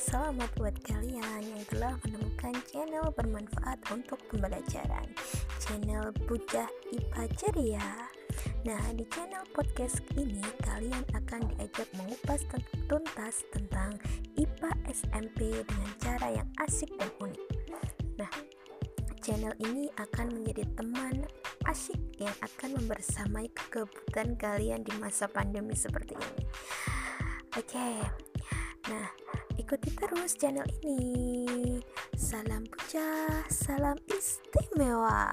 selamat buat kalian yang telah menemukan channel bermanfaat untuk pembelajaran. Channel Bujah IPA Ceria. Nah, di channel podcast ini kalian akan diajak mengupas tuntas tentang IPA SMP dengan cara yang asik dan unik. Nah, channel ini akan menjadi teman asyik yang akan membersamai kekebutan kalian di masa pandemi seperti ini. Oke, okay. Nah ikuti terus channel ini. Salam puja, salam istimewa.